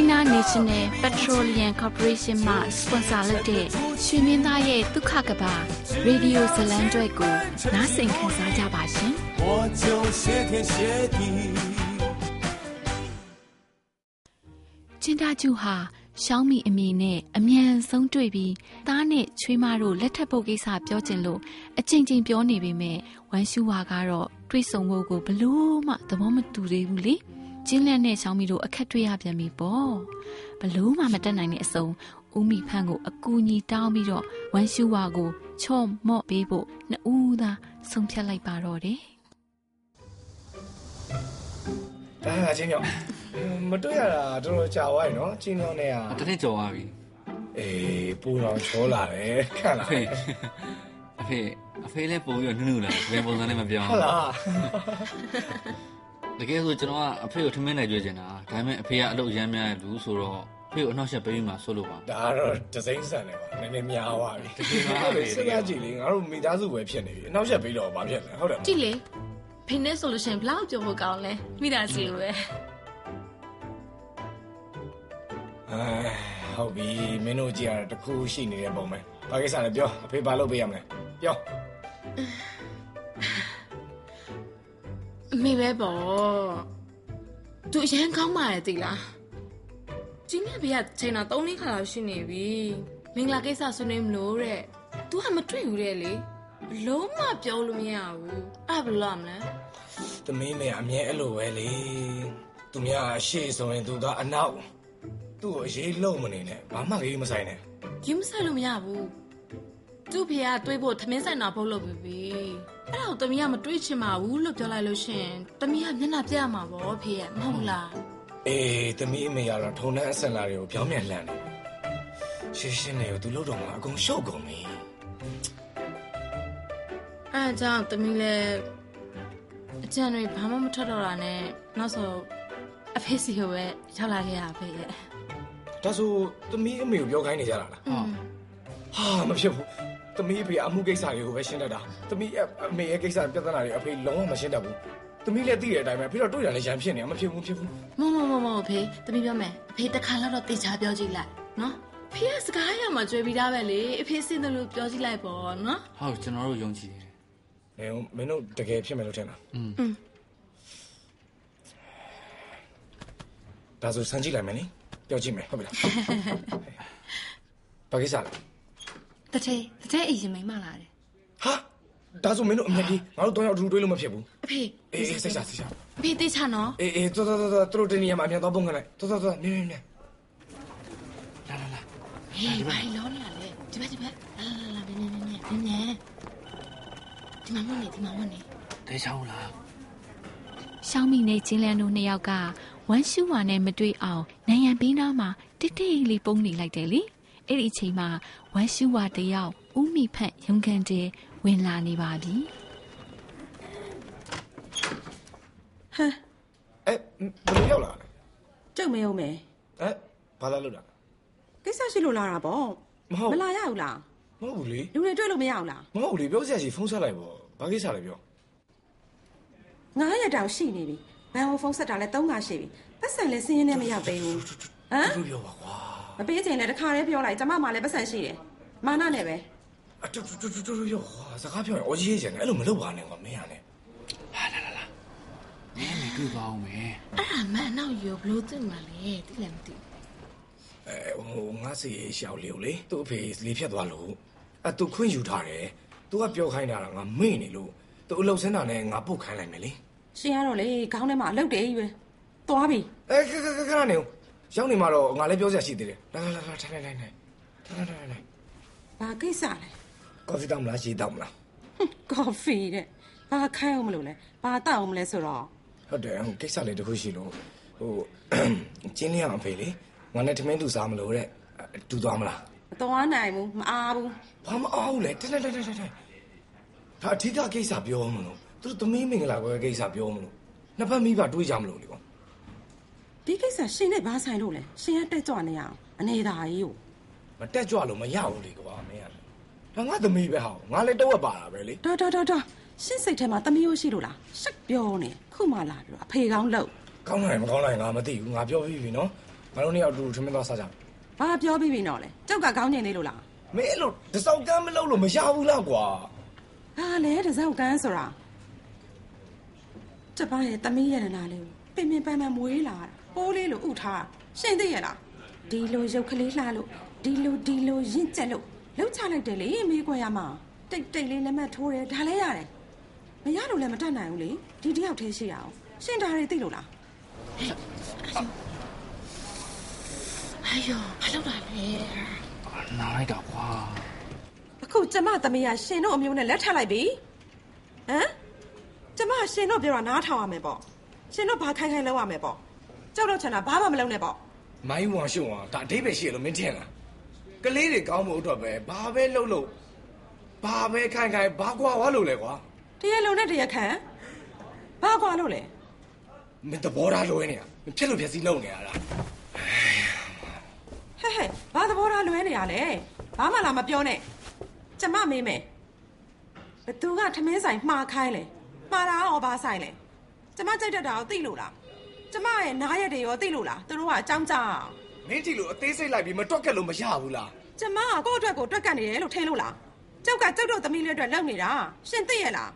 China National Petroleum Corporation မှ sponsor လုပ်တဲ့ရွှေမင်းသားရဲ့ဒုက္ခကဘာရေဒီယိုဇလံကျွဲကိုနားဆင်ခံစားကြပါရှင်။我就谢天谢地ကျင်းသားကျူဟာရှောင်းမီအမိနဲ့အမြန်ဆုံးတွေ့ပြီးသားနဲ့ချွေးမတို့လက်ထပ်ဖို့ကိစ္စပြောချင်လို့အချိန်ချင်းပြောနေပေမဲ့ဝမ်ရှူဝါကတော့တွေ့ဆုံဖို့ကိုဘလို့မှသဘောမတူသေးဘူးလေ ကျင်းလက်နဲ့ရှောင်းမီတို့အခက်တွေ့ရပြန်ပြီပေါ့ဘလို့မှမတက်နိုင်တဲ့အစုံဦးမိဖန်းကိုအကူညီတောင်းပြီးတော့ဝမ်ရှူဝါကိုချော့မော့ပေးဖို့နှစ်ဦးသာဆုံးဖြတ်လိုက်ပါတော့တယ်ဒါကချင်းကြောင့်မတွေ့ရတာတော်တော်ကြာသွားပြီနော်ချင်းကြောင့်နဲ့ကတနေ့ကြော်သွားပြီအေးပူတော့ချောလာတယ်ခန့်လာဖေအဖေအဖေလည်းပို့ပြီးနုနုလာဘယ်ပုံစံနဲ့မပြောဟုတ်လား တကယ်ဆိုကျွန်တော်ကအဖေကိုထမင်းနဲ့ကြွေးချင်တာဒါပေမဲ့အဖေကအလုပ်ရမ်းများတဲ့လူဆိုတော့ဖေကိုအနောက်ရှက်ပေးပြီးမှဆိုလို့ပါဒါကတော့ဒစိမ့်ဆန်တယ်ပါနည်းနည်းများသွားပြီတကယ်ပါပဲစဉ်းစားကြည့်လေငါတို့မိသားစုပဲဖြစ်နေပြီအနောက်ရှက်ပေးတော့ဘာဖြစ်လဲဟုတ်တယ်ကြည့်လေဖေနဲ့ဆိုလို့ရှိရင်ဘလောက်ကြုံဖို့ကောင်းလဲမိသားစုလိုပဲအဲဟုတ်ပြီမင်းတို့ကြည့်ရတာတခုရှိနေတဲ့ပုံပဲဘာကိစ္စလဲပြောအဖေဘာလုပ်ပေးရမလဲပြော အမေပဲပေါ့သူအရန်ကောင်းပါရဲ့တိလားကျင်းမြဘေးကချိန်တာ3နှစ်ခါလောက်ရှိနေပြီမင်္ဂလာကိစ္စဆွေးနွေးမလို့တဲ့ तू ကမတွေ့ဘူးတဲ့လေလုံးမပြောလို့မရဘူးအဲ့ဘယ်လိုမလဲသမီးမေအမြဲအဲ့လိုပဲလေသူများအရှိဆိုရင်သူကအနောက်သူ့ကိုအရေးလုံးမနေနဲ့ဘာမှလေးမဆိုင်နဲ့ကြီးမဆိုင်လို့မရဘူးသူ့ဖေကတွေးဖို့သမင်းဆိုင်တာဖုတ်လို့ပြီပြီ အဲ့ဒါကိုသမီးကမတွေးချင်ပါဘူးလို့ပြောလိုက်လို့ရှင်သမီးကမျက်နှာပြရမှာပေါ့ဖေရဲ့မဟုတ်လားအေးသမီးအမေကတော့ထုံနှန်းအစင်လာတွေကိုပြောင်းပြန်လှန်နေရှင်းရှင်းလေးကိုသူလှုပ်တော့မှအကုန်ရှုပ်ကုန်ပြီအဲအကြောင်းသမီးလည်းအကျန်တွေဘာမှမထွက်တော့တာနဲ့နောက်ဆိုအဖေစီကိုပဲရောက်လာခဲ့ရဖေရဲ့ဒါဆိုသမီးအမေကိုပြောခိုင်းနေကြတာလားဟာဟာမဖြစ်ဘူး သမီးအဖေအမှုကိစ္စတွေကိုပဲရှင်းတတ်တာသမီးအမေရဲ့ကိစ္စပြဿနာတွေအဖေလုံးဝမရှင်းတတ်ဘူးသမီးလည်းသိတဲ့အတိုင်းပဲဖေတော့တွေ့ရလဲရံဖြစ်နေမဖြစ်ဘူးဖြစ်ဘူးမမမမအဖေသမီးပြောမယ်အဖေတခါတော့တေချာပြောကြည့်လိုက်နော်ဖေကစကားရမှာကြွယ်ပြီးသားပဲလေအဖေစင်တယ်လို့ပြောကြည့်လိုက်ပေါ့နော်ဟုတ်ကျွန်တော်တို့ယုံကြည်တယ်မင်းတို့တကယ်ဖြစ်မယ်လို့ထင်တာอืมဒါဆိုစမ်းကြည့်လိုက်မယ်နိပြောကြည့်မယ်ဟုတ်ပြီလားဘာကိစ္စလဲ တထဲတထဲအရင်မိမလာတယ်ဟာဒါဆိုမင်းတို့အမြက်ကြီးငါတို့တော့ရောက်ထူတွေးလို့မဖြစ်ဘူးအဖေအေးစိတ်ချစိတ်ချအဖေတေးချနော်အေးအေးတော်တော်တော်တော်တို့တင်နေရမှာအမြတ်တော့ပုံခံလိုက်တော်တော်တော်နင်းနင်းနင်းလာလာလာဟေးဘာလောနေရလဲဒီဘက်ဒီဘက်လာလာလာနင်းနင်းနင်းနင်းနင်းဒီမှာမနေဒီမှာမနေတေးချောင်းလားရှောင်းမိနဲ့ချင်းလန်းတို့နှစ်ယောက်ကဝမ်းရှူဝါနဲ့မတွေ့အောင်နိုင်ရန်ပေးနာမှာတိတ်တိတ်လေးပုံနေလိုက်တယ်လေ အဲ့ဒီအချိန်မှာဝမ်းရှူဝါတယောက်ဥမိဖက်ရုံကန်တဲဝင်လာနေပါပြီဟမ်အဲဘယ်လိုရောက်လာလဲကျုပ်မေဦးမယ်အဲဘာလာလို့လာကိစ္စရှိလို့လာတာပေါ့မဟုတ်မလာရဘူးလားဟမဟုတ်ဘူးလေလူတွေတွေ့လို့မရအောင်လားမဟုတ်ဘူးလေပြောစရာရှိဖုန်းဆက်လိုက်ပေါ့ဘာကိစ္စလဲပြောငါးရက်တောင်ရှိနေပြီဘန်ဟိုဖုန်းဆက်တာလဲ၃ခါရှိပြီပတ်စံလဲစင်းရင်းနဲ့မရောက်သေးဘူးဟမ်ပြောပြောပါကွာ မပေးချင်လဲတခါတည်းပြောလိုက်ကျမမှလည်းပတ်စံရှိတယ်မာနနဲ့ပဲအတူတူတူတူပြောကွာစကားပြောရင်အော်ကြီးရေးချင်တယ်အဲ့လိုမလုပ်ပါနဲ့ကွာမင်းရနဲ့နင်းနေတွေ့ပါအောင်မယ်အဲ့ဒါမှန်တော့ရောဘလို့သိမှာလဲသိလည်းမသိအဲဟိုငါစီရှောက်လေးကိုလေသူ့အဖေလေဖြတ်သွားလို့အတူခွင့်ယူထားတယ်သူကပြောခိုင်းတာကငါမေ့နေလို့သူအလုပ်စင်းတာနဲ့ငါပုတ်ခိုင်းလိုက်မယ်လေရှင်ကတော့လေခေါင်းထဲမှာအလုတ်တယ်ကြီးပဲသွားပြီအဲခခခခနေ ရောက်နေမှာတော့ငါလည်းပြောစရာရှိသေးတယ်လာလာလာထိုင်ထိုင်ထိုင်ထိုင်ထိုင်ထိုင်ထိုင်ဘာကိစ္စလဲကော်ဖီတောက်မလားရှေးတောက်မလားကော်ဖီတဲ့ဘာခိုင်းအောင်မလို့လဲဘာတောက်အောင်မလဲဆိုတော့ဟုတ်တယ်ဟိုကိစ္စလေးတစ်ခုရှိလို့ဟိုကျင်းလျအောင်အဖေလေငါနဲ့ထမင်းတူစားမလို့တဲ့တူသွားမလားမတော်နိုင်ဘူးမအားဘူးဘာမအောင်လဲတက်တက်တက်တက်တက်ဒါအထီးကကိစ္စပြောမလို့သူတို့သမီးမင်္ဂလာပွဲကိစ္စပြောမလို့နှစ်ဖက်မိဘတွေးကြမလို့လေကွာ ဒီကိစ္စရှင်နဲ့ဘာဆိုင်လို့လဲရှင်ကတက်ကြွနေရအောင်အနေသာကြီးကိုမတက်ကြွလို့မရဘူးလေကွာမင်းရတယ်ဒါငါသမီးပဲဟာငါလည်းတော့ပါတာပဲလေတော်တော်တော်တော်ရှင်းစိတ်ထဲမှာတမီးရိုးရှိလို့လားရှက်ပြောနေခုမှလာပြီးတော့အဖေကောင်းလို့ကောင်းနိုင်မကောင်းနိုင်ငါမသိဘူးငါပြောပြီးပြီနော်ငါတို့နှစ်ယောက်အတူတူထမင်းသွားစားကြမယ်ဘာပြောပြီးပြီတော့လဲကြောက်ကကောင်းနေသေးလို့လားမင်းအဲ့လိုတစောက်ကမ်းမလုပ်လို့မရဘူးလားကွာဘာလဲတစောက်ကန်းဆိုတာကျပရဲ့တမီးရတနာလေးကိုပင်ပင်ပန်းပန်းမွေးလာတာ ပိုးလေးလိုဥထားရှင်းသိရလားဒီလိုရုပ်ကလေးလှလို့ဒီလိုဒီလိုရင့်ကျက်လို့လှုပ်ချလိုက်တယ်လေမေးခွန်းရမှာတိတ်တိတ်လေးလက်မှတ်ထိုးတယ်ဒါလည်းရတယ်မရလို့လည်းမတတ်နိုင်ဘူးလေဒီတယောက်တည်းရှိရအောင်ရှင်းတာတွေသိလို့လားအယောဘာလုပ်တာလဲနားလိုက်တာကွာအခုကျမသမီးကရှင်တို့အမျိုးနဲ့လက်ထပ်လိုက်ပြီဟမ်ကျမရှင်တို့ပြောတာနားထောင်ရမယ်ပေါ့ရှင်တို့ဘာခိုင်းခိုင်းလုပ်ရမယ်ပေါ့ ကြောက်တော့ချင်တာဘာမှမလုပ်နဲ့ပေါ့မိုင်းဝါရှုံအောင်ဒါအဓိပ္ပာယ်ရှိရလို့မင်းထင်လားကလေးတွေကောင်းဖို့အတွက်ပဲဘာပဲလုပ်လို့ဘာပဲခိုင်ခိုင်ဘာကွာဝါလို့လဲကွာတရားလုံးနဲ့တရားခံဘာကွာလို့လဲမင်းသဘောထားလွဲနေတာမင်းဖြစ်လို့ဖြစ်စီလုပ်နေရတာဟဲ့ဟဲ့ဘာသဘောထားလွဲနေရလဲဘာမှလာမပြောနဲ့ကျမမေးမယ်ဘသူကထမင်းဆိုင်မှားခိုင်းလဲမှားတာရောဘာဆိုင်လဲကျမကြိုက်တတ်တာကိုသိလို့လား ကျမရဲ့နားရက်တွေရောသိလို့လားသူတို့ကအကြောင်းကြားအောင် မင်းဒီလိုအသေးစိတ်လိုက်ပြီးမတွက်ကက်လို့မရဘူးလား ကျမကကိုယ့်အတွက်ကိုတွက်ကတ်နေတယ်လို့ထင်လို့လားကျောက်ကကျောက်တော့သမီးလေးအတွက်လုပ်နေတာရှင်သိရဲ့လား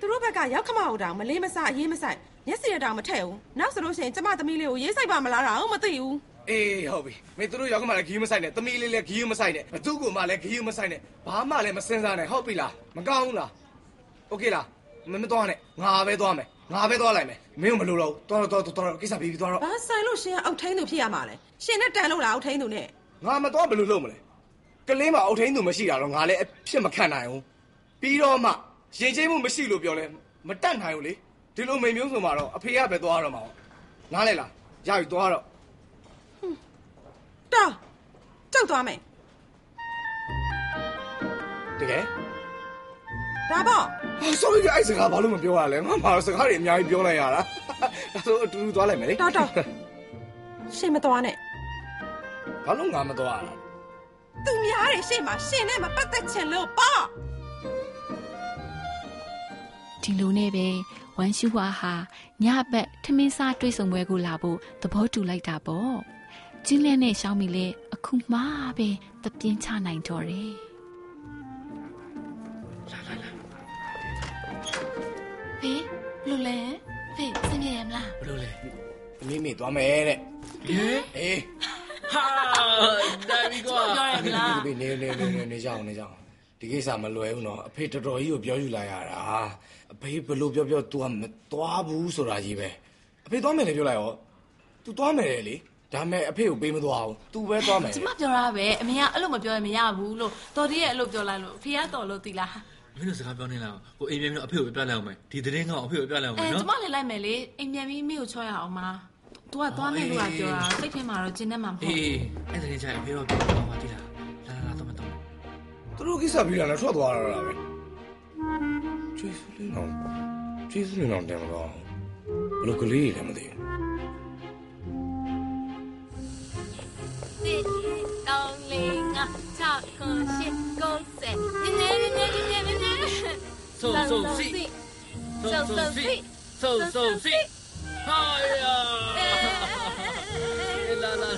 သူတို့ဘက်ကရောက်ခမအောင်တောင်မလေးမဆအရေးမဆိုင်မျက်စိရတောင်မထည့်ဘူးနောက်ဆိုလို့ရှိရင်ကျမသမီးလေးကိုရေးဆိုင်ပါမလားတော့မသိဘူး အေးဟုတ်ပြီမင်းတို့ရောက်ကမှလည်းဂီးမဆိုင်နဲ့သမီးလေးလည်းဂီးမဆိုင်နဲ့ဘသူ့ကိုမှလည်းဂီးမဆိုင်နဲ့ဘာမှလည်းမစင်စားနဲ့ဟုတ်ပြီလားမကောင်းဘူးလားโอเคလားမမသွားနဲ့ငါပဲသွားမယ်ငါပဲသွားလိုက်မယ် မင်းကမလိုတော့ဘူးသွားတော့သွားတော့ကိစ္စပြီးပြီးသွားတော့ဘာဆိုင်လို့ရှင်ကအုတ်ထင်းသူဖြစ်ရမှာလဲရှင်နဲ့တန်လို့လားအုတ်ထင်းသူနဲ့ငါမသွားဘယ်လိုလုပ်မလဲကလေးမအုတ်ထင်းသူမရှိတာတော့ငါလည်းအဖြစ်မခံနိုင်ဘူးပြီးတော့မှရင်ချင်းမှုမရှိလို့ပြောလဲမတတ်နိုင်ဘူးလေဒီလိုမိန်မျိုးဆိုမှတော့အဖေကပဲသွားတော့မှာပေါ့နားလဲလားရပြီသွားတော့တော်ကြောက်သွားမယ်တကယ် ဒါပေါ့ဟာ sorry ပြအဲ့စကားဘာလို့မပြောရလဲငါမှစကားတွေအများကြီးပြောလိုက်ရတာဒါဆိုအတူတူသွားလိုက်မယ်လေတော်တော်ရှင်မသွားနဲ့ဘာလို့ငါမသွားရလဲသူများတယ်ရှင်မှာရှင်နဲ့မပတ်သက်ချင်လို့ပေါ့ဒီလိုနဲ့ပဲဝမ်ရှူဝါဟာညဘက်ထမင်းစားတွေ့ဆုံပွဲကိုလာဖို့သဘောတူလိုက်တာပေါ့ကျင်းလဲနဲ့ရှောင်းမီလဲအခုမှပဲသပြင်းချနိုင်တော့တယ်ဖေ လူလဲဖေစင်ပြေရမလား ဘယ်လိုလဲ မိမိသွားမယ်တဲ့ ဟဲ့ အေး ဟာဒါဘီကွာ ပြောရမလား ဒီနေနေနေနေနေကြအောင်နေကြအောင်ဒီကိစ္စမလွယ်ဘူးနော်အဖေတော်တော်ကြီးကိုပြောယူလာရတာအဖေဘလို့ပြောပြော तू ကမသွားဘူးဆိုတာကြီးပဲအဖေသွားမယ်လေပြောလိုက်ရော तू သွားမယ်လေဒါမဲ့အဖေကိုပေးမသွားဘူး तू ပဲသွားမယ် ကျမပြောတာပဲအမေကအဲ့လိုမပြောရင်မရဘူးလို့တော်တည်းရဲ့အဲ့လိုပြောလိုက်လို့ဖေကတော်လို့တီလား မင်းတို့စကားပြောနေလားကိုအိမ်ပြန်ပြီးတော့အဖေကိုပြပြလိုက်အောင်မယ်ဒီသတင်းကောင်အဖေကိုပြပြလိုက်အောင်မယ်နော်အဲကျမလည်းလိုက်မယ်လေအိမ်ပြန်ပြီးမိကိုချောရအောင်မလား तू ကသွားမယ်လို့ကပြောတာစိတ်ထဲမှာတော့ကျင်းနေမှာမဟုတ်ဘူးအေးအဲ့ဒါလည်းကြာအဖေတော့ပြောတော့ပါတိလားလာလာလာတော့မတော့သူတို့ကိစ္စပြီးတာလည်းထွက်သွားတာလားပဲကျေးဇူးလေးတော့ကျေးဇူးလေးတော့တန်တော့ဘလို့ကလေးလည်းမသိဘူးတောင်းလေးငါချောက်ခွန်ရှစ်ကုန်းစက်နင်း စုံစုံစီစုံစုံစီစုံစုံစီဟာယာလာလာ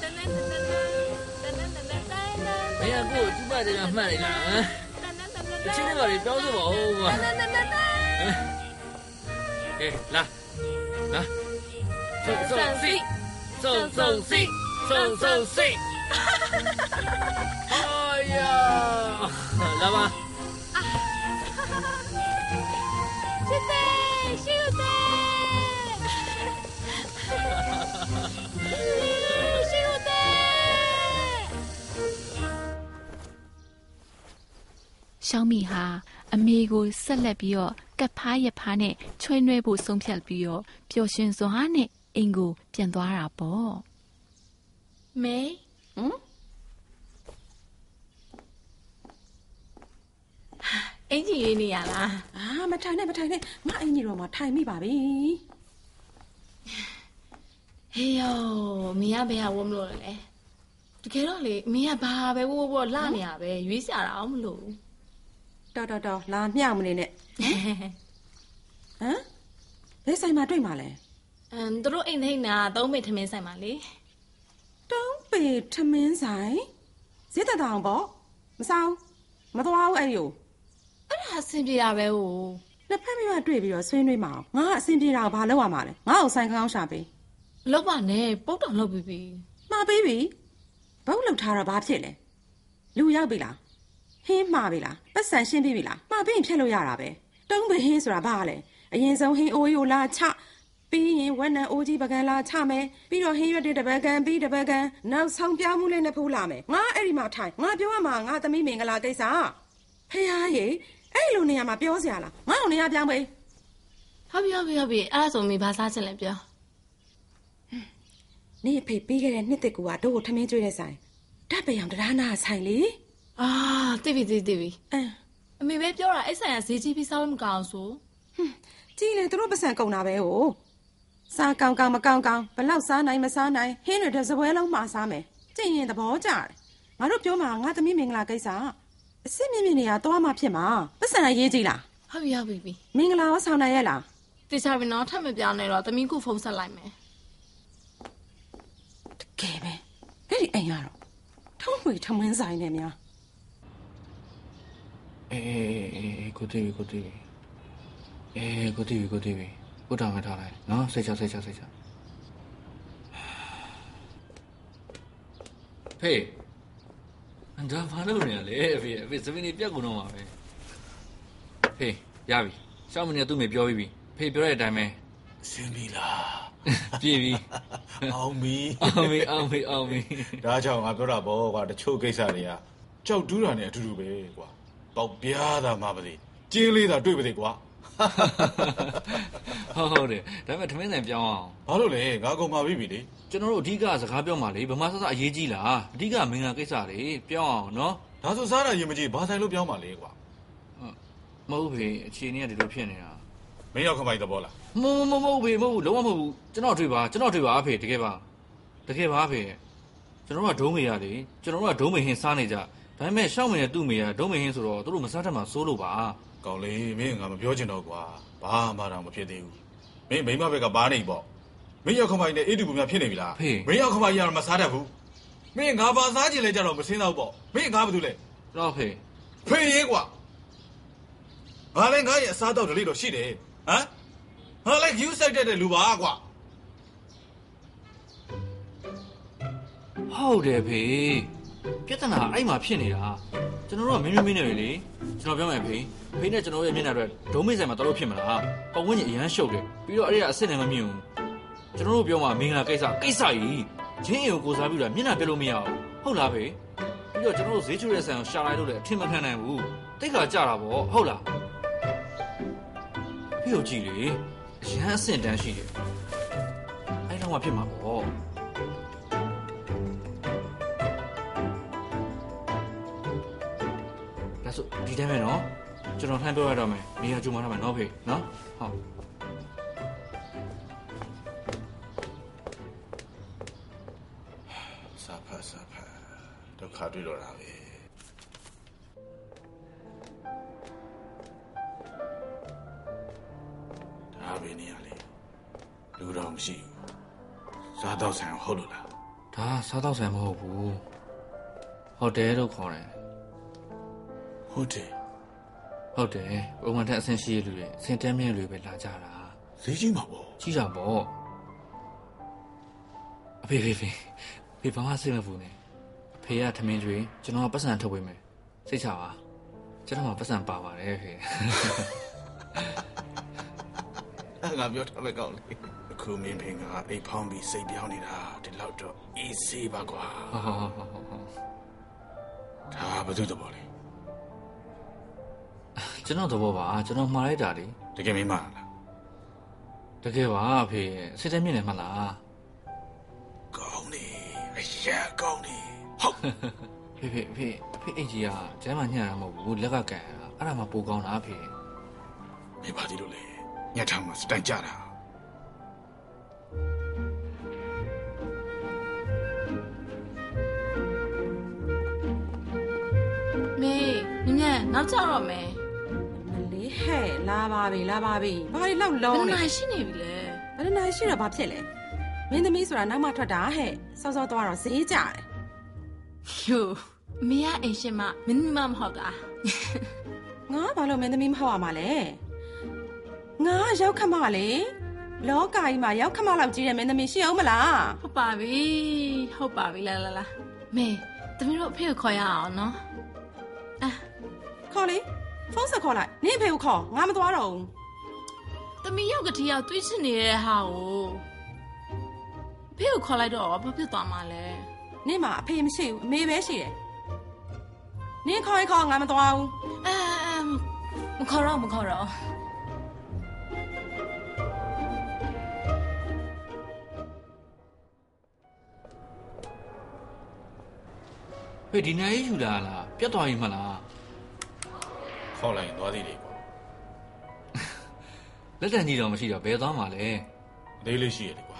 တနည်းနည်းနည်းတနည်းနည်းနည်းမင်းကကိုကျူမတယ်မှတ်လိုက်လားဟမ်တချင်းတွေ လာပါရှစ်တဲ့ရှစ်တဲ့ရှစ်တဲ့ရှောင်းမီဟာအမေကိုဆက်လက်ပြီးတော့ကပ်ဖားရဖားနဲ့ချွေးနွဲဖို့ဆုံးဖြတ်ပြီးတော့ပျော်ရွှင်စွာနဲ့အိမ်ကိုပြန်သွားတာပေါ့မေဟမ် အင်ကြီးရေးနေရလားအာမထိုင်နဲ့မထိုင်နဲ့ငါအင်ကြီးတော့မှထိုင်မိပါပြီဟေးယောမင်းကဘယ်ဟာဝမလို့လဲတကယ်တော့လေမင်းကဘာပဲဝဝဝလှနေရပဲရွေးစရာတော့မလို့တော်တော်တော်လာမျှမနေနဲ့ဟမ်ဘယ်ဆိုင်မှာတွေ့မှာလဲအမ်သူတို့အိမ်ထိန်နာသုံးမိထမင်းဆိုင်ပါလေတုံးပေထမင်းဆိုင်ဈေးသက်တောင်ပေါ့မဆောင်မသွားဘူးအဲ့ဒီကို အဲ့ဒါအဆင်ပြေတာပဲဟိုနှစ်ဖက်မိမတွေ့ပြီးတော့ဆွေးနွေးမအောင်ငါကအဆင်ပြေတာကိုဘာလုပ်ရမှာလဲငါ့ကိုဆိုင်ကောင်းရှာပေးလောက်ပါနဲ့ပုတ်တောင်လောက်ပြီးပြီမှာပေးပြီဘုတ်လောက်ထားတော့ဘာဖြစ်လဲလူရောက်ပြီလားဟင်းမှာပြီလားပတ်စံရှင်းပြီလားမှာပြီးရင်ဖြတ်လို့ရတာပဲတုံးပေဟင်းဆိုတာဘာလဲအရင်ဆုံးဟင်းအိုးရိုလာချပြီးရင်ဝက်နံအိုးကြီးပကံလာချမယ်ပြီးတော့ဟင်းရွက်တဲ့တပကံပြီးတပကံနောက်ဆောင်ပြမှုလေးနဲ့ဖိုးလာမယ်ငါအဲ့ဒီမှာထိုင်ငါပြောရမှာငါသမီးမင်္ဂလာကိစ္စဖေဟာရေ အဲ့လိုနေရာမှာပြောစရာလားငါ့ကိုနေရာပြောင်းပေးဟုတ်ပြီဟုတ်ပြီဟုတ်ပြီအဲ့ဒါဆိုမိဘာစားချင်လဲပြောနေအဖေပြီးခဲ့တဲ့နှစ်တစ်ကူကတို့ကိုထမင်းကျွေးတဲ့ဆိုင်ဓာတ်ပယံတရားနာဆိုင်လေအာတိပြီတိတိပြီအင်းအမေပဲပြောတာအဲ့ဆိုင်ကဈေးကြီးပြီးစားလို့မကောင်းဆိုကြည်လေသူတို့ပတ်စံကုန်တာပဲဟိုစားကောင်းကောင်းမကောင်းကောင်းဘလောက်စားနိုင်မစားနိုင်ဟင်းတွေတစ်စပွဲလုံးမှာစားမယ်ကြင်ရင်သဘောကျတယ်ငါတို့ပြောမှာငါသမီးမင်္ဂလာကိစ္စ အစ်စ်မြင့်မြင့်နေရတော့မှဖြစ်မှာပတ်စံရေးကြည့်လားဟုတ်ပြီဟုတ်ပြီပြီမင်္ဂလာရောဆောင်နိုင်ရဲ့လားတေချာပြီနော်ထပ်မပြောင်းနဲ့တော့သမီးကိုဖုန်းဆက်လိုက်မယ်တကယ်ပဲအဲ့ဒီအိမ်ကတော့ထုံးဝေထမင်းဆိုင်နေများအေးအေးအေးကိုတီးကိုတီးအေးကိုတီးကိုတီးကိုတောင်းထားလိုက်နော်စိတ်ချစိတ်ချစိတ်ချဖေးအန် ဒါဘာလို့နေရလဲဖေးဖေးစပင်းလေးပြက်ကုန်တော့မှာပဲဖေးရပြီရှောင်းမနေသူ့မေပြောပြီးပြီဖေးပြောတဲ့အတိုင်းပဲစင်ပြီလားပြည့်ပြီအောင်ပြီအောင်ပြီအောင်ပြီအောင်ပြီဒါကြောင့်ငါပြောတာပေါ့ကွာတချို့ကိစ္စတွေကကြောက်တူးတာနဲ့အတူတူပဲကွာပေါက်ပြားတာမှမသိကျင်းလေးတာတွေ့ပါသေးကွာ ဟုတ်ဟုတ်တယ်ဒါပေမဲ့ထမင်းဆိုင်ပြောင်းအောင်ဘာလို့လဲငါကုန်ပါပြီပြီလေကျွန်တော်တို့အဓိကစကားပြောမှလေဗမာဆဆအရေးကြီးလားအဓိကမင်္ဂလာကိစ္စတွေပြောင်းအောင်နော်ဒါဆိုစားတာရင်မကြည့်ဘာဆိုင်လို့ပြောင်းပါလဲကွာမဟုတ်ဖေအခြေအနေကဒီလိုဖြစ်နေတာမင်းရောက်ခမိုက်သဘောလားမဟုတ်မဟုတ်ဖေမဟုတ်လုံးဝမဟုတ်ဘူးကျွန်တော်တွေ့ပါကျွန်တော်တွေ့ပါအဖေတကယ်ပါတကယ်ပါဖေကျွန်တော်တို့ကဒုံးမေရလေကျွန်တော်တို့ကဒုံးမေဟင်းစားနေကြဒါပေမဲ့ရှောက်မေနဲ့သူ့မေကဒုံးမေဟင်းဆိုတော့သူတို့မစားတတ်မှစိုးလို့ပါ ကောင်းလေမင်းငါမပြောချင်တော့ကွာဘာမှတော့မဖြစ်သေးဘူးမင်းမိမဘက်ကဘာနေပေါ့မင်းရောက်ခမိုက်နဲ့အေးတူပူများဖြစ်နေပြီလားမင်းရောက်ခမိုက်ရတော့မစားတတ်ဘူးမင်းငါဘာစားချင်လဲကြတော့မစင်းတော့ပေါ့မင်းငါဘာလုပ်လဲကျွန်တော်ဖေဖေးရေးကွာငါလည်းငါရဲ့အစားတော့ဒလိတော့ရှိတယ်ဟမ်ငါလည်း view စိုက်တတ်တဲ့လူပါကွာဟုတ်တယ်ဖေပြဿနာအဲ့မှာဖြစ်နေတာ ကျွန်တော်တို့ကမင်းမင်းမင်းနေလေကျွန်တော်ပြောမယ်ဖေဖေနဲ့ကျွန်တော်ရဲ့မျက်နှာတွေဒုံးမေဆိုင်မှာတော်လို့ဖြစ်မလားပတ်ဝန်းကျင်အရန်ရှုပ်တယ်ပြီးတော့အဲ့ဒါအစ်စ်နဲ့မမြင်ဘူးကျွန်တော်တို့ပြောမှာမင်္ဂလာကိစ္စကိစ္စကြီးချင်းအိမ်ကိုကိုစားပြီးတော့မျက်နှာပြလို့မရဘူးဟုတ်လားဖေပြီးတော့ကျွန်တော်တို့ဈေးချိုတဲ့ဆန်ကိုရှာလိုက်လို့လည်းအထင်မခံနိုင်ဘူးတိတ်ခါကြတာပေါ့ဟုတ်လားဖေကိုကြည့်လေအရန်အဆင့်တန်းရှိတယ်အဲ့တော့မှဖြစ်မှာပေါ့ ဒါဆိုဒီတိုင်းပဲနော်ကျွန်တော်လှမ်းပြောရတော့မယ်နေရာကြုံမှာတော့မယ်နော်ဖေနော်ဟုတ်စာဖတ်စာဖတ်ခါတွေ့တော့တာပဲဒါပဲနေရလေလူတော်မရှိဘူးစားတော့ဆိုင်ဟုတ်လို့လားဒါစားတော့ဆိုင်မဟုတ်ဘူးဟိုတယ်လို့ခေါ်တယ် ဟုတ်တယ်ဟုတ်တယ်ပုံမှန်ထက်အဆင့်ရှိရလူတွေအဆင့်တန်းမြင့်လူတွေပဲလာကြတာဈေးကြီးမှာပေါ့ကြီးတာပေါ့အဖေဖေဖေဖေဘာမှစိတ်မပူနဲ့အဖေကထမင်းကျွေးကျွန်တော်ကပတ်စံထုတ်ပေးမယ်စိတ်ချပါကျွန်တော်ကပတ်စံပါပါတယ်ဖေအဲ့ငါပြောထားပဲကောင်းလေအခုမင်းဖင်ကအိတ်ဖောင်းပြီးစိတ်ပြောင်းနေတာဒီလောက်တော့အေးဆေးပါကွာဟုတ်ဟုတ်ဟုတ်ဟုတ်ဟုတ်ဒါဘာလို့တော့လဲ ကျွန်တော်သဘောပါကျွန်တော်မှားလိုက်တာလေတကယ်မင်းမလားတကယ်ပါအဖေအဆင့်တန်းမြင့်တယ်မလားကောင်းနေအရာကောင်းနေဟုတ်ဖေဖေဖေဖေအိတ်ကြီးကကျမ်းမှညံ့တာမဟုတ်ဘူးလက်ကကန်တာအဲ့ဒါမှပိုကောင်းတာဖေမင်းပါသေးလို့လေညက်ထောင်မှာစတိုင်ကြတာမေမြင်မြန်နောက်ကြတော့မယ်မလေး ဟဲ့လာပါပြီလာပါပြီဘာတွေလောက်ဘယ်လုံးနှနေနိုင်ရှိနေပြီလဲဘယ်နဲ့ရှိတော့ဘာဖြစ်လဲမင်းသမီးဆိုတာနောက်မှထွက်တာဟဲ့စောစောသွားတော့ဈေးကြတယ်ယိုအမေကအိမ်ရှင်မမင်းမမဟုတ်တာငါဘာလို့မင်းသမီးမဟုတ်ရမှာလဲငါရောက်ခမလေလောကကြီးမှာရောက်ခမလောက်ကြီးတဲ့မင်းသမီးရှိအောင်မလားဟုတ်ပါပြီဟုတ်ပါပြီလာလာလာမေသမီးတို့အဖေကိုခေါ်ရအောင်နော်အာခေါ်လေ ဖုန်းဆက်ခေါ်လိုက်နင့်အဖေကိုခေါ်ငါမသွားတော့ဘူးသမီးရောက်ကတိရောက်တွေးချင်နေတဲ့ဟာကိုအဖေကိုခေါ်လိုက်တော့ဘာဖြစ်သွားမှာလဲနင့်မှာအဖေမရှိဘူးအမေပဲရှိတယ်နင့်ခေါ်ရင်ခေါ်ငါမသွားဘူးအဲမခေါ်တော့မခေါ်တော့ဖေဒီနိုင်ယူလာလားပြတ်သွားပြီမလား ခေါက်လိုက်ရင်သွားသေးတယ်ကွာလက်တန်ကြီးတော့မရှိတော့ဘယ်သွားမှာလဲအသေးလေးရှိရတယ်ကွာ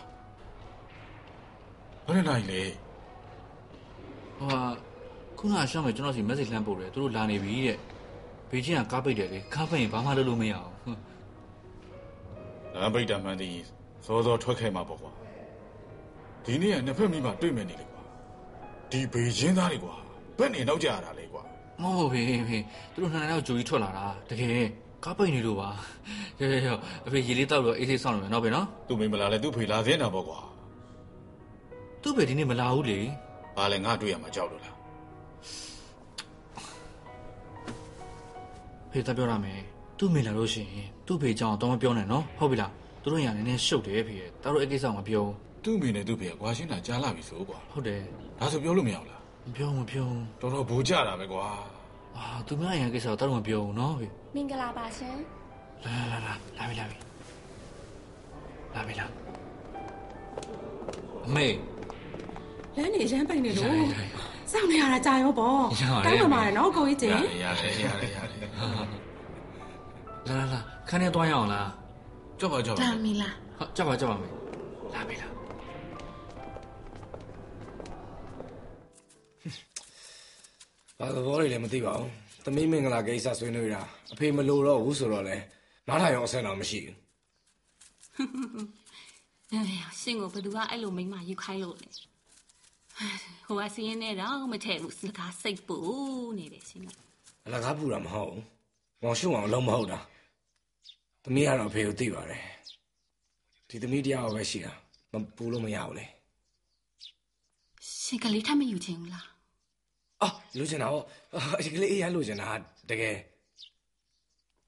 ဘယ်နဲ့နိုင်လဲဟိုဟာခုနကရှောင်းမယ်ကျွန်တော်စီ message လှမ်းပို့တယ်သူတို့လာနေပြီတဲ့ဘေးချင်းကကားပိတ်တယ်လေကားပိတ်ရင်ဘာမှလုပ်လို့မရအောင်ဟွန်းလမ်းပိတ်တာမှန်သည်စောစောထွက်ခဲ့မှာပေါ့ကွာဒီနေ့ကနှစ်ဖက်မိမှတွေ့မယ်နေလေကွာဒီဘေချင်းသားတွေကွာဘယ်နေနောက်ကြရတာလဲကွာ မဟုတ်ဘူးဖေဖေသူတို့နှစ်နှစ်တော့ဂျိုကြီးထွက်လာတာတကယ်ကားပိတ်နေလို့ပါရောရောရောအဖေရေလေးတောက်လို့အေးဆေးဆောင်လို့မယ်နော်ဖေနော်သူ့မိမလာလဲသူ့ဖေလာစင်းတာပေါ့ကွာသူ့ဖေဒီနေ့မလာဘူးလေဘာလဲငါတွေ့ရမှာကြောက်လို့လားဖေတက်ပြောရမယ်သူ့မေလာလို့ရှိရင်သူ့ဖေကြောင့်တော့မပြောနဲ့နော်ဟုတ်ပြီလားသူတို့ညာနေနေရှုပ်တယ်ဖေတာတို့အဲ့ကိစ္စကိုမပြောသူ့မိနဲ့သူ့ဖေကကွာရှင်းတာကြားလာပြီဆိုကွာဟုတ်တယ်ဒါဆိုပြောလို့မရဘူးလား မပြောမပြောတော်တော်ဘူကြတာပဲကွာအာသူများညာကိစ္စကိုတာတို့မပြောဘူးနော်ဖေမင်္ဂလာပါရှင်လာလာလာလာပြီလာပြီလာပြီလာအမေလမ်းနေရမ်းပိုင်နေလို့ရရရစောင့်နေရတာကြာရောပေါ့ရပါတယ်တောင်းပန်ပါတယ်နော်ကိုကြီးကျရင်ရတယ်ရတယ်ရတယ်ရတယ်လာလာလာခန်းထဲသွားရအောင်လားကြောက်ပါကြောက်ပါဒါမီလားဟုတ်ကြောက်ပါကြောက်ပါမေလာပြီလား ဘာသဘောတွေလည်းမသိပါဘူးသမီးမင်္ဂလာကိစ္စဆွေးနွေးတာအဖေမလိုတော့ဘူးဆိုတော့လေနားထိုင်အောင်အဆင်တော့မရှိဘူးအဲရှင်ကိုဘသူကအဲ့လိုမိမယူခိုင်းလို့လေဟိုကစင်းနေတော့မထည့်ဘူးစကားစိတ်ပူနေတယ်ရှင်ကအလကားပူတာမဟုတ်ဘူးမောင်ရှုံအောင်လုံးမဟုတ်တာသမီးကတော့အဖေကိုသိပါတယ်ဒီသမီးတရားပဲရှိတာမပူလို့မရဘူးလေရှင်ကလေးထပ်မယူချင်ဘူးလား အော်လိုချင်တာဟောအဒီကလေးအေးရလိုချင်တာတကယ်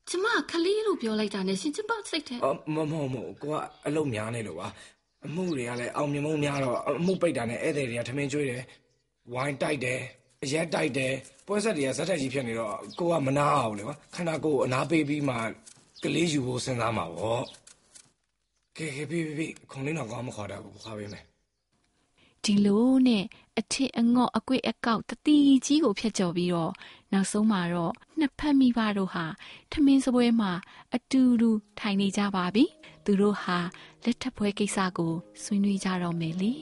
ကျမကလေးလို့ပြောလိုက်တာနဲ့ရှင်ကျမစိတ်ထဲအော်မမဟုတ်မဟုတ်ကိုကအလုပ်များနေလို့ပါအမှုတွေကလည်းအောင်မြင်မှုများတော့အမှုပိတ်တာနဲ့ဧည့်သည်တွေကထမင်းကျွေးတယ်ဝိုင်းတိုက်တယ်အရက်တိုက်တယ်ပွဲဆက်တွေကဇက်တက်ကြီးဖြစ်နေတော့ကိုကမနာအောင်လေကွာခန္ဓာကိုယ်ကိုအနာပေးပြီးမှကလေးယူဖို့စဉ်းစားမှာပေါ့ကဲကဲပြီးပြီးပြီးခုံလေးတော့ကောင်းမခေါ်တာဘူးခွာပေးမယ် ဒီလိုနဲ့အထစ်အငေါ့အကွေ့အကောက်တတိကြီးကိုဖျက်ကျော်ပြီးတော့နောက်ဆုံးမှာတော့နှစ်ဖက်မိဘတို့ဟာထမင်းစပွဲမှာ အတူတူထိုင်နေကြပါပြီသူတို့ဟာလက်ထပ်ပွဲကိစ္စကိုဆွေးနွေးကြတော့မယ်လေ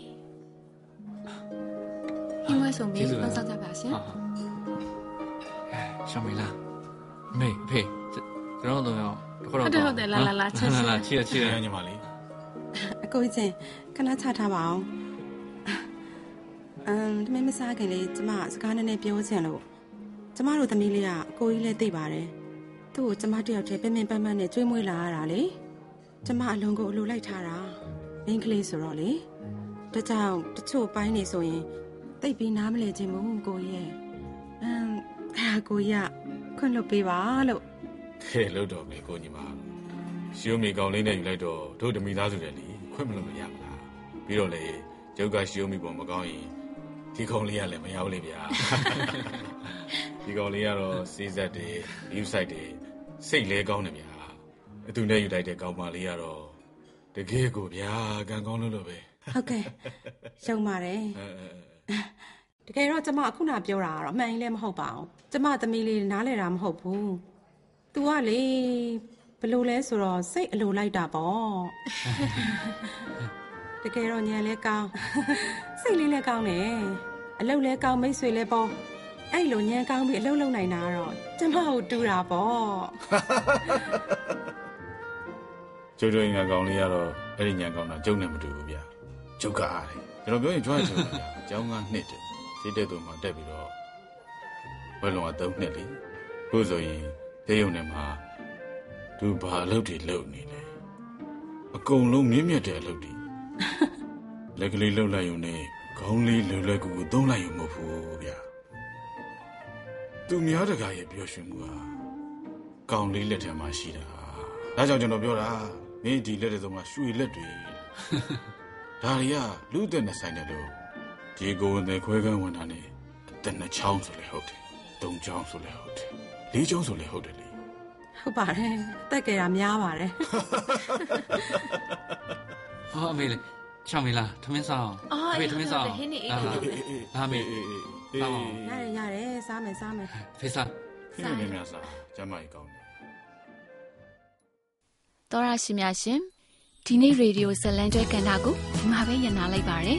You were ဆိုမေးဖန်ဆောင်ကြပါရှင်ဟာရှောင်းမလားမေဖေကျွန်တော်တို့တော့တခေါက်ဟုတ်တယ်ဟုတ်တယ်လာလာလာချက်ချင်းလာချစ်ချစ်ရညီမလေးအကိုကြီးချင်းခဏချထားပါအောင် အမ်တမင်မစားခင်လေးကျမစကားနည်းနည်းပြောချင်လို့ကျမတို့သမီးလေးကအကိုကြီးလည်းသိပါတယ်သူ့ကိုကျမတယောက်တည်းပင်ပင်ပန်းပန်းနဲ့ကျွေးမွေးလာရတာလေကျမအလုံးကိုအလိုလိုက်ထားတာမင်းကလေးဆိုတော့လေဒါကြောင့်တချို့ပိုင်းနေဆိုရင်တိတ်ပြီးနားမလဲခြင်းမို့ကိုကြီးရဲ့အမ်အဲ့ဒါကိုကြီးကခွင့်လွတ်ပေးပါလို့ခဲလို့တော့မေကိုညီမရှီယိုမီကောင်လေးနဲ့ယူလိုက်တော့တို့တမိသားစုတယ်လीခွင့်မလို့မရမလားပြီးတော့လေကျုပ်ကရှီယိုမီပေါ်မကောင်းရင် ဒီကောင်လေးကလည်းမရောက်လေဗျာဒီကောင်လေးကတော့စီးစက်တွေ view site တွေစိတ်လဲကောင်းတယ်ဗျာအတူနဲ့ယူလိုက်တဲ့ကောင်မလေးကတော့တကယ်ကိုဗျာကံကောင်းလို့လို့ပဲဟုတ်ကဲ့ရှုံပါတယ်အဲအဲအဲတကယ်တော့ကျမအခုနပြောတာကတော့အမှန်ကြီးလည်းမဟုတ်ပါဘူးကျမသမီးလေးနားလဲတာမဟုတ်ဘူး तू ကလေဘယ်လို့လဲဆိုတော့စိတ်အလိုလိုက်တာပေါ့ တကယ်တော့ညံလဲကောင်းစိတ်လေးလည်းကောင်းတယ်အလုပ်လည်းကောင်းမိတ်ဆွေလည်းပေါ့အဲ့လိုညံကောင်းပြီးအလုပ်လုပ်နိုင်တာကတော့ကျမကိုတူတာပေါ့ကျုပ်တို့ငါကောင်လေးကတော့အဲ့ဒီညာကောင်တာကျုပ်နဲ့မတူဘူးဗျာကျုပ်ကအားတယ်ကျွန်တော်ပြောရင်ကျွမ်းချင်တယ်ဗျာအကြောင်းကနှစ်တယ်စိတ်တဲ့သူမှတက်ပြီးတော့ဘယ်လုံးကသုံးနှစ်လေခုဆိုရင်တေးရုံနဲ့မှာသူဘာအလုပ်တွေလုပ်နေလဲအကုန်လုံးမြင့်မြတ်တဲ့အလုပ်တွေ လက်ကလေးလှုပ်လိုက်ရုံနဲ့ခေါင်းလေးလွယ်လွယ်ကူကူသုံးလိုက်ရုံမဟုတ်ဘူးဗျာသူများတကာရဲ့ပြောရွှင်မှုဟာကောင်လေးလက်ထက်မှာရှိတာဒါကြောင့်ကျွန်တော်ပြောတာမင်းဒီလက်တွေသုံးကရွှေလက်တွေဒါတွေကလူအသက်နဲ့ဆိုင်တယ်လို့ဒီကိုဝင်တဲ့ခွဲကန်းဝင်တာနဲ့အသက်နှစ်ချောင်းဆိုလဲဟုတ်တယ်သုံးချောင်းဆိုလဲဟုတ်တယ်လေးချောင်းဆိုလဲဟုတ်တယ်လေဟုတ်ပါတယ်အသက်ကြီးတာများပါတယ် ဟောအမေလေရှောင်းမလားထမင်းစားအောင်အဖေထမင်းစားအောင်လာမေစားအောင်ရတယ်ရတယ်စားမယ်စားမယ်ဖေစားခင်းနေများစားကျမ်းမကြီးကောင်းတယ်တော်ရရှိများရှင်ဒီနေ့ရေဒီယိုဇလန်ကျွဲကန်တာကိုဒီမှာပဲညနာလိုက်ပါတယ်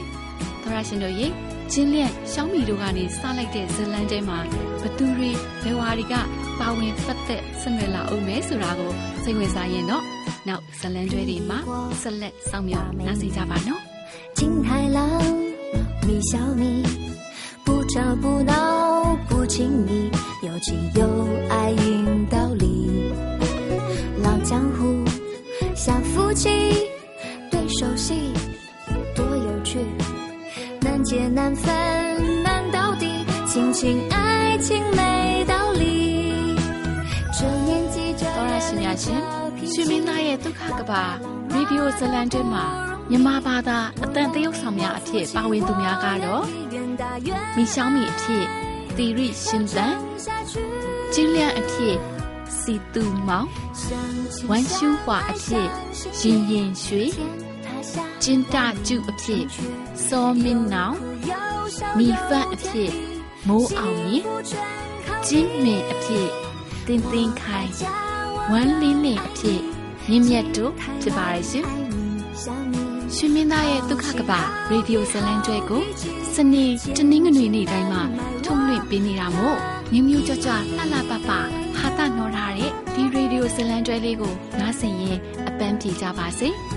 တော်ရရှင်တို့ရေချင်းလျက်ရှောင်းမီတို့ကနေစလိုက်တဲ့ဇလန်ကျွဲမှာဘသူတွေဘယ်ဝါတွေကပါဝင်ပတ်သက်ဆက်နွယ်လာအောင်မဲဆိုတာကိုစိတ်ဝင်စားရင်တော့ နောက်ဇလန်ကျွဲတွေမှာဆက်လက်စောင့်မျှော်နားဆင်ကြပါနော် 金太郎，米小米，不吵不闹不亲密，有情有爱引道理。老江湖像夫妻，对手戏多有趣，难解难分难到底，亲情爱情没 ရှင်ရှင်မင်းသားရဲ့ဒုက္ခကဘာရေဒီယိုဇလန်တင်မှာမြန်မာဘာသာအတန်တရုတ်ဆောင်များအဖြစ်ပါဝင်သူများကတော့မီရှောင်းမီအဖြစ်သီရိရှင်သန်ကျင်းလျန်အဖြစ်စီတူမောင်ဝမ်ရှူဟွာအဖြစ်ရင်ရင်ရွှေကျင်းတာကျုအဖြစ်စောမင်းနောင်မီဖတ်အဖြစ်မိုးအောင်ကြီးကျင်းမင်အဖြစ်တင်းတင်းခိုင် ဝမ်လင်းလင်းအဖြစ်မြင့်မြတ်တို့ဖြစ်ပါရဲ့ရှင်ရှင်မင်းသားရဲ့ဒုက္ခကပရေဒီယိုဇလန်ကျွဲကိုစနေတနင်္ဂနွေနေ့တိုင်းမှာထုတ်လွှင့်ပေးနေတာမို့မြူးမြူးကြွကြွလှလှပပဟာတာနော်ထားတဲ့ဒီရေဒီယိုဇလန်ကျွဲလေးကိုနားဆင်ရင်အပန်းပြေကြပါစေ။